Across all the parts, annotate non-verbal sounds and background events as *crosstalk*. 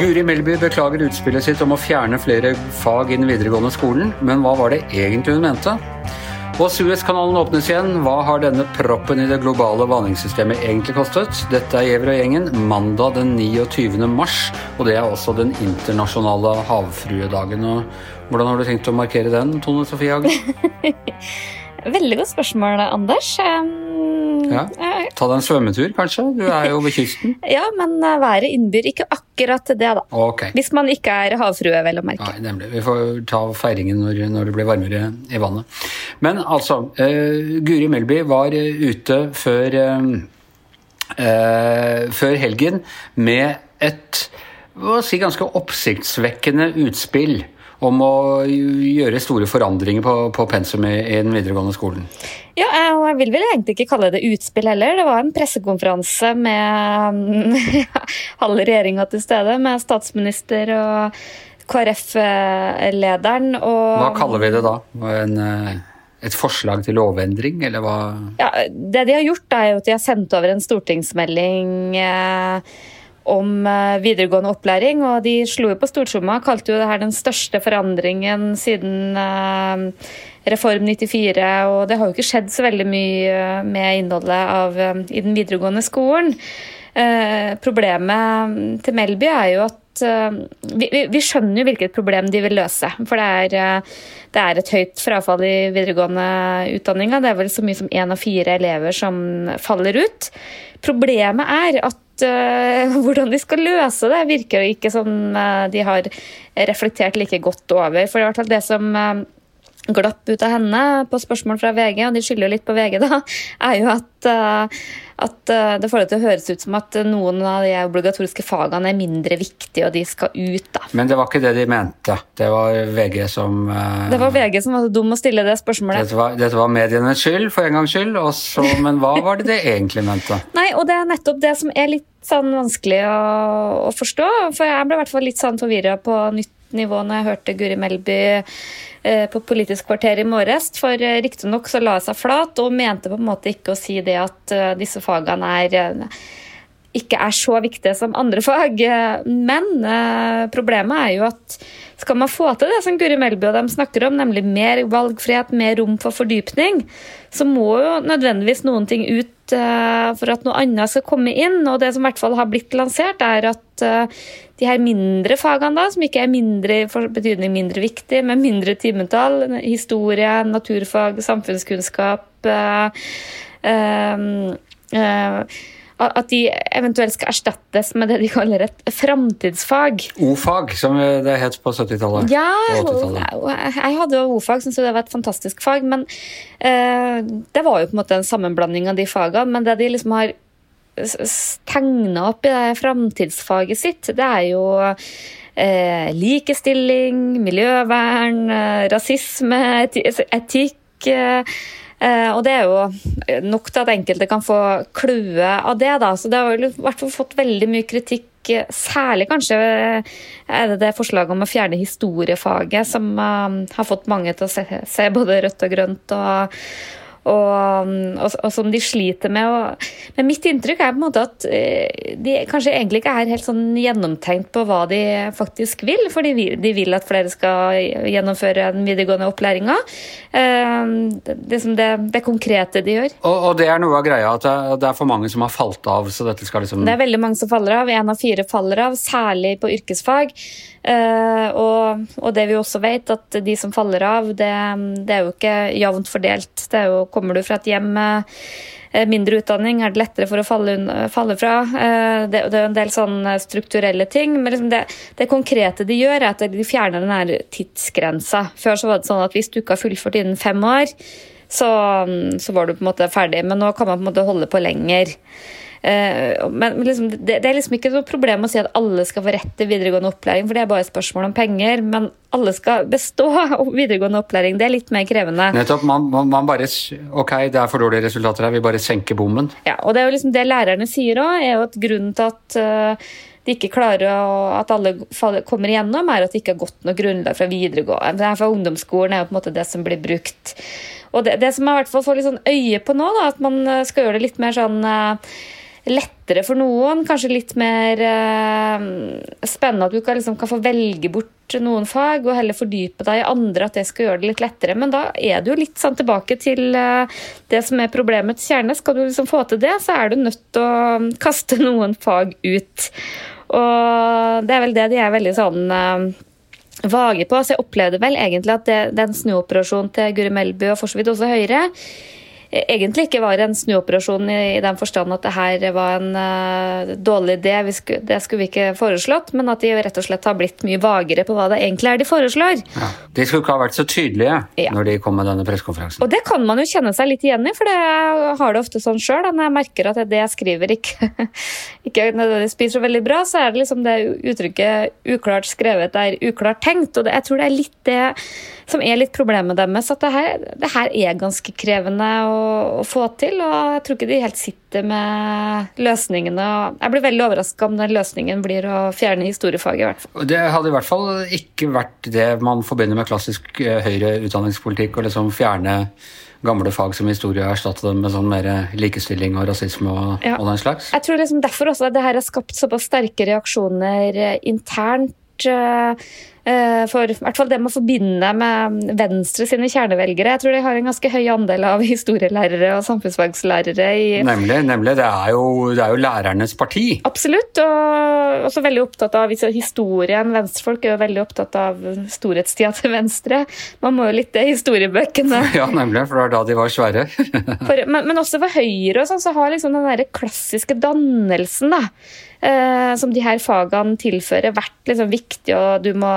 Guri Melby beklager utspillet sitt om å fjerne flere fag i den videregående skolen, men hva var det egentlig hun mente? Og Suezkanalen åpnes igjen. Hva har denne proppen i det globale vanningssystemet egentlig kostet? Dette er Gjever og gjengen mandag den 29. mars, og det er også den internasjonale havfruedagen. Og hvordan har du tenkt å markere den, Tone Sofie Hagen? *laughs* Veldig godt spørsmål, Anders. Ja. Ta deg en svømmetur, kanskje? Du er jo ved kysten. *laughs* ja, men eh, været innbyr ikke akkurat det, da. Okay. Hvis man ikke er havfrue, vel å merke. Nei, nemlig. Vi får ta feiringen når, når, det blir varmere i vannet. Men altså, uh, Guri Melby var uh, ute før, uh, før helgen med et si, ganske oppsiktsvekkende utspill om å gjøre store forandringer på, på pensum i, i, den videregående skolen. Ja, og jeg vil vel egentlig ikke kalle det utspill heller. Det var en pressekonferanse med *laughs* halve regjeringa til stede, med statsminister og KrF-lederen og Hva kaller vi det da? En, eh, et forslag til lovendring, eller hva? Ja, det de har gjort, er jo at de har sendt over en stortingsmelding eh, om eh, videregående opplæring, og de slo jo på stortromma. Kalte jo det her den største forandringen siden eh, Reform 94. Og det har jo ikke skjedd så veldig mye eh, med innholdet av, i den videregående skolen. Problemet til Melby er jo at vi, vi, skjønner jo hvilket problem de vil løse. For det er, det er et høyt frafall i videregående utdanninga. Det er vel så mye som én av fire elever som faller ut. Problemet er at *laughs* hvordan de skal løse det, virker jo ikke som de har reflektert like godt over. For det var det som glapp ut av henne på spørsmål fra VG, og de skylder jo litt på VG, da, er jo at, at det får det til å høres ut som at noen av de obligatoriske fagene er mindre viktige, og de skal ut. da. Men det var ikke det de mente. Det var VG som Det var VG som var så dum å stille det spørsmålet. Dette var, dette var medienes skyld, for en gangs skyld. Også, men hva var det de egentlig mente? *laughs* Nei, og det er nettopp det som er litt sånn vanskelig å, å, forstå. For jeg ble i hvert fall litt sånn forvirra på nytt nivå når jeg hørte Guri Melby eh, på Politisk kvarter i morges. For eh, riktignok så la hun seg flat og mente på en måte ikke å si det at uh, disse fagene er ikke er så viktige som andre fag. *laughs* Men eh, problemet er jo at skal man få til det som Guri Melby og dem snakker om, nemlig mer valgfrihet, mer rom for fordypning, så må jo nødvendigvis noen ting ut eh, for at noe annet skal komme inn. Og det som i hvert fall har blitt lansert, er at eh, de her mindre fagene, da, som ikke er mindre for betydning mindre viktig, med mindre timetall, historie, naturfag, samfunnskunnskap eh, eh, eh at de eventuelt skal erstattes med det de kaller et framtidsfag. O-fag, som det het på 70-tallet. Ja, jeg hadde o-fag, syntes det var et fantastisk fag. Men eh, det var jo på en måte en sammenblanding av de fagene. Men det de liksom har tegna opp i det framtidsfaget sitt, det er jo eh, likestilling, miljøvern, eh, rasisme, etikk. Eh, Eh, og det er jo nok til at enkelte kan få klue av det, da. Så det har i hvert fall fått veldig mye kritikk. Særlig kanskje er det det forslaget om å fjerne historiefaget som har fått mange til å se, se både rødt og grønt og, og, og, og, som de sliter med. Og, men mitt inntrykk er på en måte at eh, de kanskje egentlig ikke er helt sånn gjennomtenkt på hva de faktisk vil. For de de vil at flere skal gjennomføre den videregående opplæringa. Eh, det, det, det, konkrete de gjør. Og, og, det er noe av greia, at det er for mange som har falt av? så dette skal liksom... Det er veldig mange som faller av. Én av fire faller av, særlig på yrkesfag. Og, og, det vi også vet, at de som faller av, det, det er jo ikke jevnt fordelt. Det er jo, kommer du fra et hjem med uh, mindre utdanning, er det lettere for å falle, falle fra. Uh, det, det, er en del sånne strukturelle ting. Men liksom det, det, konkrete de gjør, er at de fjerner den tidsgrensa. Før så var det sånn at hvis du ikke har fullført innen fem år, så, så var du på en måte ferdig. Men nå kan man på en måte holde på lenger. Eh, men liksom, det, er liksom ikke noe problem å si at alle skal få rett til videregående opplæring, for det er bare et spørsmål om penger. Men alle skal bestå av videregående opplæring. Det er litt mer krevende. Nettopp. Man, man, bare Ok, det er for dårlige resultater her, vi bare senker bommen. Ja, og det er jo liksom det lærerne sier òg, er jo at grunnen til at uh, de ikke klarer at alle kommer igjennom, er at de ikke har godt nok grunnlag fra videregående. Fra ungdomsskolen er jo på en måte det som blir brukt. Og det, det som jeg i hvert fall får litt sånn øye på nå, da, at man eh, skal gjøre det litt mer sånn lettere for noen. Kanskje litt mer eh, spennende at du kan, liksom, kan få velge bort noen fag og heller fordype deg i andre, at det skal gjøre det litt lettere. Men da er du litt sånn tilbake til eh, det som er problemets kjerne. Skal du liksom få til det, så er du nødt til å kaste *laughs* noen fag ut. Og det er vel det de er veldig sånn eh, vage på. Så jeg opplevde vel egentlig at det, den snuoperasjonen til Guri Melby og for så vidt også Høyre egentlig ikke var en snuoperasjon i, i den forstand at det her var en uh, dårlig idé, skulle, det skulle vi ikke foreslått, men at de rett og slett har blitt mye vagere på hva det egentlig er de foreslår. Ja, de skulle ikke ha vært så tydelige ja. når de kom med denne pressekonferansen. Og det kan man jo kjenne seg litt igjen i, for det har det ofte sånn sjøl. Når jeg merker at det jeg skriver ikke, *laughs* ikke nødvendigvis blir så veldig bra, så er det liksom det uttrykket 'uklart skrevet' er uklart tenkt. Og det, jeg tror det er litt det som er litt problemet deres. At det her, det her er ganske krevende å, å, få til. Og jeg tror ikke de helt sitter med løsningene. Jeg blir veldig overraska om den løsningen blir å fjerne historiefaget. i hvert fall. Det hadde i hvert fall ikke vært det man forbinder med klassisk eh, høyre utdanningspolitikk, å liksom fjerne gamle fag som historie og erstatte dem med sånn mer likestilling og rasisme og, ja. og den slags? Jeg tror liksom derfor også at det her har skapt såpass sterke reaksjoner eh, internt Eh, eh, for i hvert fall det man forbinder med Venstre sine kjernevelgere. Jeg tror de har en ganske høy andel av *laughs* historielærere og samfunnsfagslærere. Nemlig. nemlig. Det, er jo, det er jo lærernes parti. Absolutt. Og også veldig opptatt av historien. Venstrefolk er jo veldig opptatt av storhetstida til Venstre. Man må jo litt det i historiebøkene. *laughs* Ja, nemlig. For det var da de var svære. for, men, men, også for Høyre og sånn, så har liksom den der klassiske dannelsen, da eh, som de her fagene tilfører, vært liksom viktig. og du må,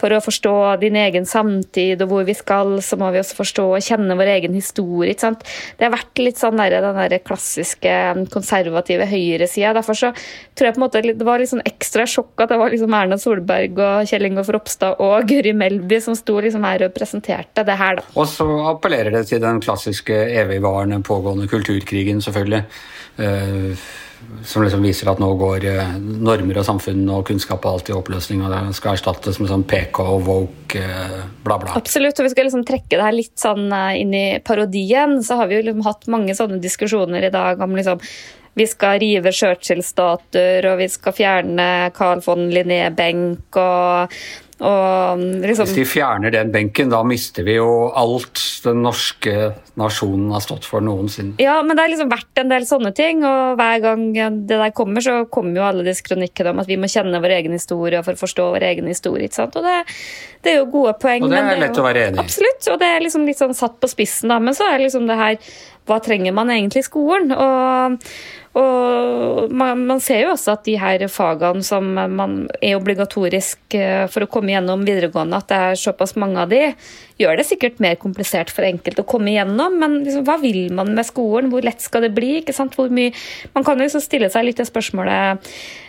For å forstå din egen samtid og hvor vi skal, så må vi også forstå og kjenne vår egen historie. ikke sant? Det har vært litt sånn der, den der klassiske konservative høyresida. Derfor så tror jeg på en måte det var litt sånn ekstra sjokk at det var liksom Erna Solberg og Kjell Ingolf Ropstad og *laughs* Guri Melby som sto liksom her og presenterte det her. da. Og så appellerer det til den klassiske evigvarende pågående kulturkrigen, selvfølgelig. Uh, som liksom viser at nå går eh, normer og samfunn og kunnskap og alt i oppløsning, og det skal erstattes med sånn PK og woke, eh, bla, bla. Absolutt, og vi skal liksom trekke det her litt sånn eh, inn i parodien. Så har vi jo liksom hatt mange sånne diskusjoner i dag om liksom vi skal rive Churchill-statuer, og vi skal fjerne Carl von Linné-benk, og Liksom, Hvis de fjerner den benken, da mister vi jo alt den norske nasjonen har stått for noensinne. Ja, men det har liksom vært en del sånne ting, og hver gang det der kommer, så kommer jo alle disse kronikkene om at vi må kjenne vår egen historie for å forstå vår egen historie. ikke sant? Og det, det er jo gode poeng. Og det er det lett å være enig i. Absolutt, og det er liksom litt sånn satt på spissen, da. Men så er liksom det her Hva trenger man egentlig i skolen? Og og man, man, ser jo også at de her fagene som man er obligatorisk eh, for å komme gjennom videregående, at det er såpass mange av de, gjør det sikkert mer komplisert for enkelte å komme gjennom. Men liksom, hva vil man med skolen? Hvor lett skal det bli? ikke sant? Hvor mye, man kan jo stille seg litt det spørsmålet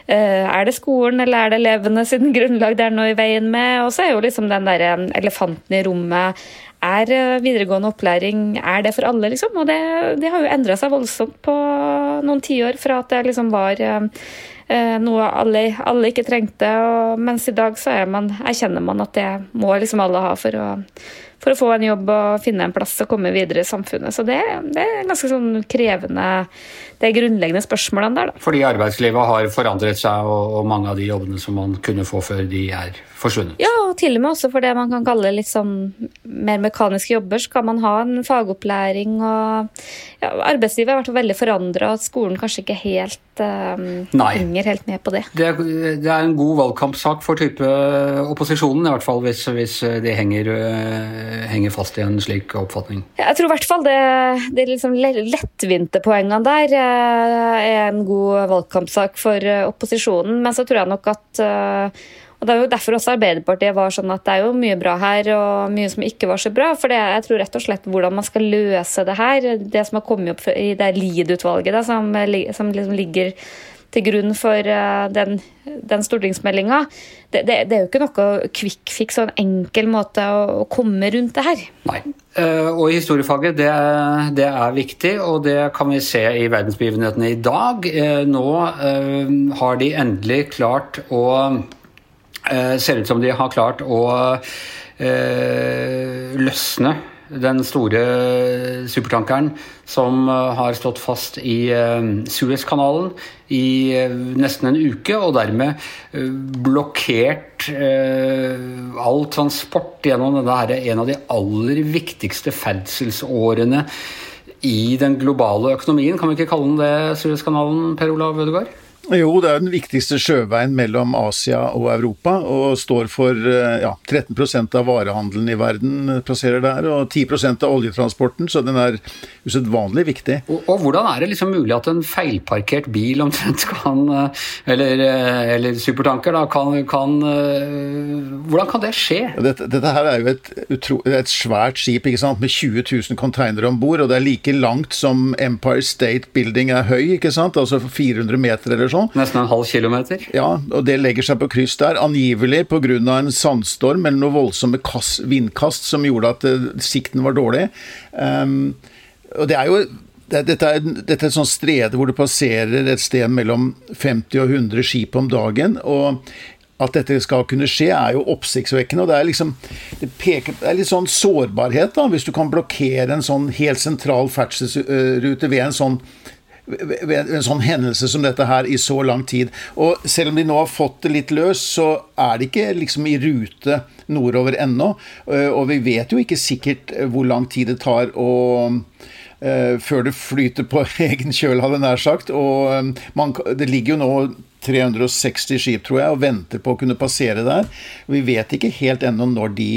er det skolen eller er det elevene sin *laughs* grunnlag det er noe i veien med? Og så er jo liksom den der elefanten i rommet er eh, videregående opplæring er det for alle, liksom? Og det, det har jo endra seg voldsomt på noen tiår, fra at det liksom var eh, eh, noe alle, alle, ikke trengte, og, mens i dag så man, erkjenner man at det må liksom alle ha for å, for å få en jobb og finne en plass og komme videre i samfunnet. Så det, det er ganske sånn krevende Det er grunnleggende spørsmålene der, da. Fordi arbeidslivet har forandret seg, og, og mange av de jobbene som man kunne få før, de er forsvunnet. Ja, og til og med også for det man kan kalle litt sånn mer mekaniske jobber, så kan man ha en fagopplæring og ja, Arbeidslivet har vært veldig forandra, og skolen kanskje ikke helt um, henger helt med på det. det. er, det er en god valgkampsak for type opposisjonen, i hvert fall hvis, hvis de henger, uh, henger, fast i en slik oppfatning. Jeg tror i hvert fall det, det liksom lettvinte poengene der uh, er en god valgkampsak for uh, opposisjonen, men så tror jeg nok at og Det er jo derfor også Arbeiderpartiet var sånn at det er jo mye bra her, og mye som ikke var så bra. For det, jeg tror rett og slett hvordan man skal løse det her, det som har kommet opp i det LID-utvalget, som, som liksom ligger til grunn for uh, den, den stortingsmeldinga. Det, det, det, er jo ikke noe quick fix og en enkel måte å, å komme rundt det her. Nei. Uh, og historiefaget, det, det, er viktig, og det kan vi se i verdensbegivenhetene i dag. Uh, nå har de endelig klart å Eh, ser ut som de har klart å eh, løsne den store supertankeren som har stått fast i Suezkanalen i nesten en uke, og dermed blokkert all transport gjennom denne her, en av de aller viktigste ferdselsårene i den globale økonomien. Kan vi ikke kalle den det, Suezkanalen, Per Olav Ødegaard? Jo, det er den viktigste sjøveien mellom Asia og Europa, og står for eh, ja, 13% av varehandelen i verden passerer der, og 10% av oljetransporten, så den er usedvanlig viktig. Og, og, hvordan er det liksom mulig at en feilparkert bil omtrent kan, eh, eller, eh, eller supertanker, da, kan, kan, Hvordan kan det skje? Dette, dette her er jo et, et, svært skip ikke sant, med 20 000 containere om bord, og det er like langt som Empire State Building er høy, ikke sant, altså 400 meter eller sånn sånn. Nesten en halv kilometer? Ja, og det legger seg på kryss der. Angivelig pga. en sandstorm eller noen voldsomme kast, vindkast som gjorde at uh, sikten var dårlig. Um, og det er jo dette, er, dette er et sånt strede hvor det passerer et sted mellom 50 og 100 skip om dagen. og at dette skal kunne skje, er jo oppsiktsvekkende. og Det er liksom, det peker, det er litt sånn sårbarhet, da, hvis du kan blokkere en sånn helt sentral ferdselsrute ved en sånn ved en sånn hendelse som dette her i så lang tid. Og selv om de nå har fått det litt løs, så er de ikke liksom i rute nordover ennå. Eh, og vi vet jo ikke sikkert eh, hvor lang tid det tar å uh, før det flyter på *laughs* egen kjøl, hadde jeg nær sagt. Og man, det ligger jo nå 360 skip, tror jeg, og venter på å kunne passere der. Vi vet ikke helt ennå når, de,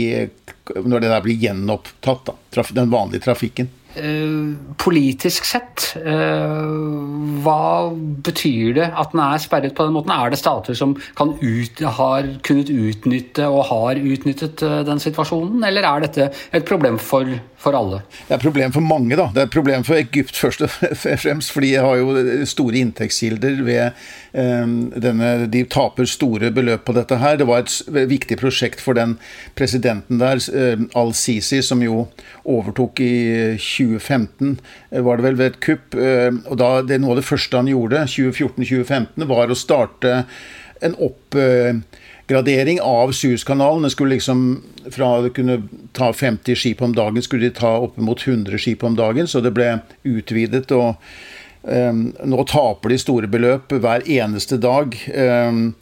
når det der blir gjenopptatt, da, den vanlige trafikken. Eh, politisk sett, eh, hva betyr det at den er sperret på den måten? Er det stater som ut, har kunnet utnytte og har utnyttet eh, den situasjonen, eller er dette et problem for, for alle? Det er et problem for mange, da. Det er et problem for Egypt først og fremst, fordi de har jo store inntektskilder ved denne, De taper store beløp på dette her. Det var et viktig prosjekt for den presidenten der, Al-Sisi, som jo overtok i 2015 eh, var det vel ved et kupp. Eh, og da, det Noe av det første han gjorde, 2014-2015, var å starte en oppgradering av Suezkanalen. Det skulle liksom, Fra å kunne ta 50 skip om dagen, skulle de ta oppimot 100 skip om dagen. Så det ble utvidet. og um, Nå taper de store beløp hver eneste dag. Um,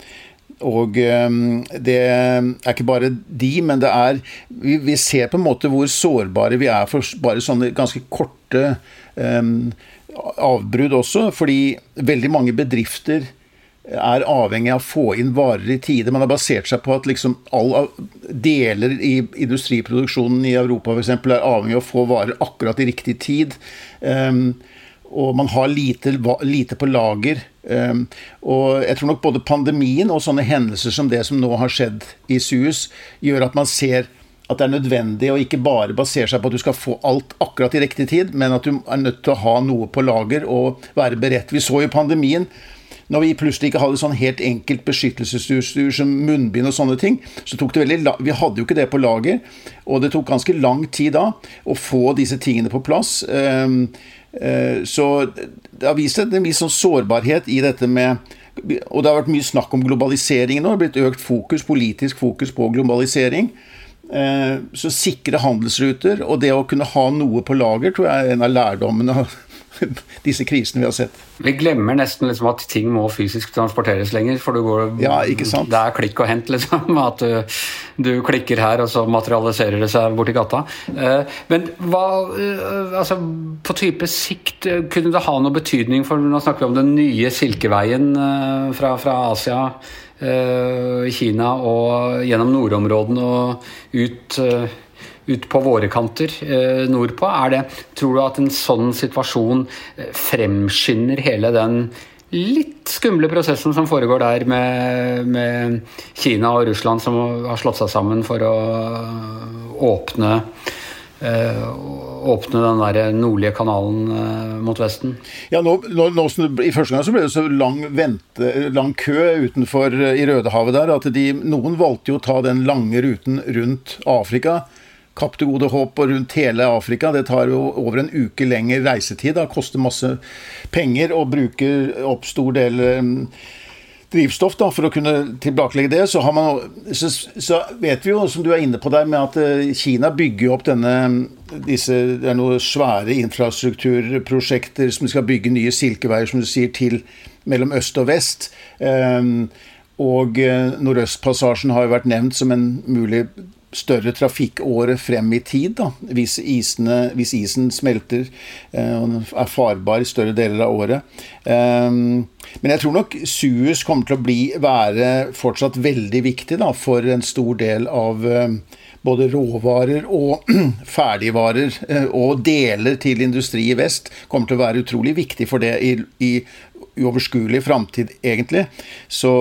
og ehm, det er ikke bare de, men det er Vi, vi ser på en måte hvor sårbare vi er for bare sånne ganske korte um, avbrudd også. Fordi veldig mange bedrifter er avhengig av å få inn varer i tide. Man har basert seg på at liksom alle deler i industriproduksjonen i Europa f.eks. er avhengig av å få varer akkurat i riktig tid. Um, og man har lite, lite på lager. Um, og jeg tror nok både pandemien og sånne hendelser som det som nå har skjedd i Suez, gjør at man ser at det er nødvendig å ikke bare basere seg på at du skal få alt akkurat i riktig tid, men at du er nødt til å ha noe på lager og være beredt. Vi så jo pandemien. Når vi plutselig ikke hadde sånn helt enkelt beskyttelsesutstyr som munnbind og sånne ting, så tok det veldig Vi hadde jo ikke det på lager, og det tok ganske lang tid da å få disse tingene på plass. Um, uh, så det har vist en viss sånn sårbarhet i dette med Og det har vært mye snakk om globalisering nå. Det har blitt økt fokus, politisk fokus på globalisering. Eh, så sikre handelsruter og det å kunne ha noe på lager tror jeg er en av lærdommene *laughs* disse krisene vi har sett. Vi glemmer nesten liksom at ting må fysisk transporteres lenger. For går, ja, det er klikk og hent, liksom. *laughs* At du, du, klikker her, og så materialiserer det seg borti gata. Eh, men hva eh, altså, På type sikt, eh, kunne det ha noe betydning for Nå snakker vi om den nye Silkeveien fra, fra Asia. Kina og gjennom nordområdene og ut ut på våre kanter eh, nordpå. Det, tror du at en sånn situasjon eh, fremskynder hele den litt skumle prosessen som foregår der med, med, Kina og Russland som har slått seg sammen for å åpne øh, åpne den der nordlige kanalen mot Vesten? Ja, nå, nå, nå, I første gang så ble det så lang, vente, lang kø utenfor i Rødehavet der at de, noen valgte jo å ta den lange ruten rundt Afrika Kapp til Gode Håp og rundt hele Afrika. Det tar jo over en uke lenger reisetid. Det koster masse penger og bruker opp stor del um, drivstoff, da, for å kunne tilbakelegge det, så, man, så, så, vet vi jo, som du er inne på der, med at eh, Kina bygger opp denne disse, Det er noen svære infrastrukturprosjekter som skal bygge nye silkeveier, som du sier, til mellom øst og vest. Um, og eh, Nordøstpassasjen har jo vært nevnt som en mulig større trafikkåre frem i tid, da, hvis, isene, hvis isen smelter eh, og er farbar i større deler av året. Um, men jeg tror nok Suez kommer til å bli, være fortsatt veldig viktig da, for en stor del av um, både råvarer og *clears throat* ferdigvarer og deler til industri i vest kommer til å være utrolig viktig for det i, i uoverskuelig framtid, egentlig. Så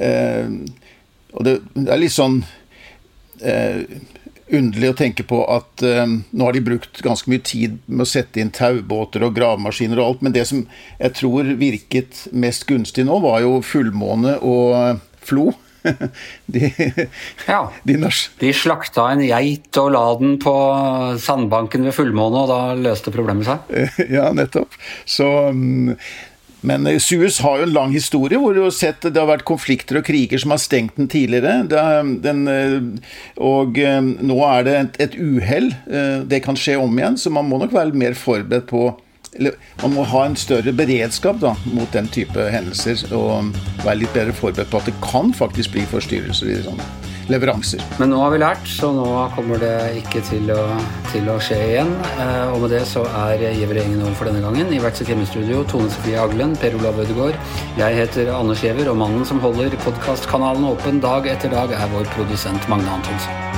øh, Og det, det, er litt sånn eh, underlig å tenke på at eh, nå har de brukt ganske mye tid med å sette inn taubåter og gravemaskiner og alt, men det som jeg tror virket mest gunstig nå, var jo fullmåne og flo. *laughs* De, ja, de, de, slakta en geit og la den på sandbanken ved fullmåne, og da løste problemet seg? *laughs* Ja, nettopp. Så um, men eh, Suez har jo en lang historie hvor du har sett det har vært konflikter og kriger som har stengt den tidligere. Den, eh, og eh, nå er det et, et uhell. Det kan skje om igjen, så man må nok være mer forberedt på eller Man må ha en større beredskap da, mot den type hendelser. Og være litt bedre forberedt på at det kan faktisk bli forstyrrelser i sånne leveranser. Men nå har vi lært, så nå kommer det ikke til å, til å skje igjen. Eh, og med det så er Giæver-gjengen over for denne gangen. I hvert sitt hjemmestudio Tone Sofie Aglen, Per Olav Ødegaard. Jeg heter Anders Giæver, og mannen som holder podkastkanalen åpen dag etter dag, er vår produsent Magne Antonsen.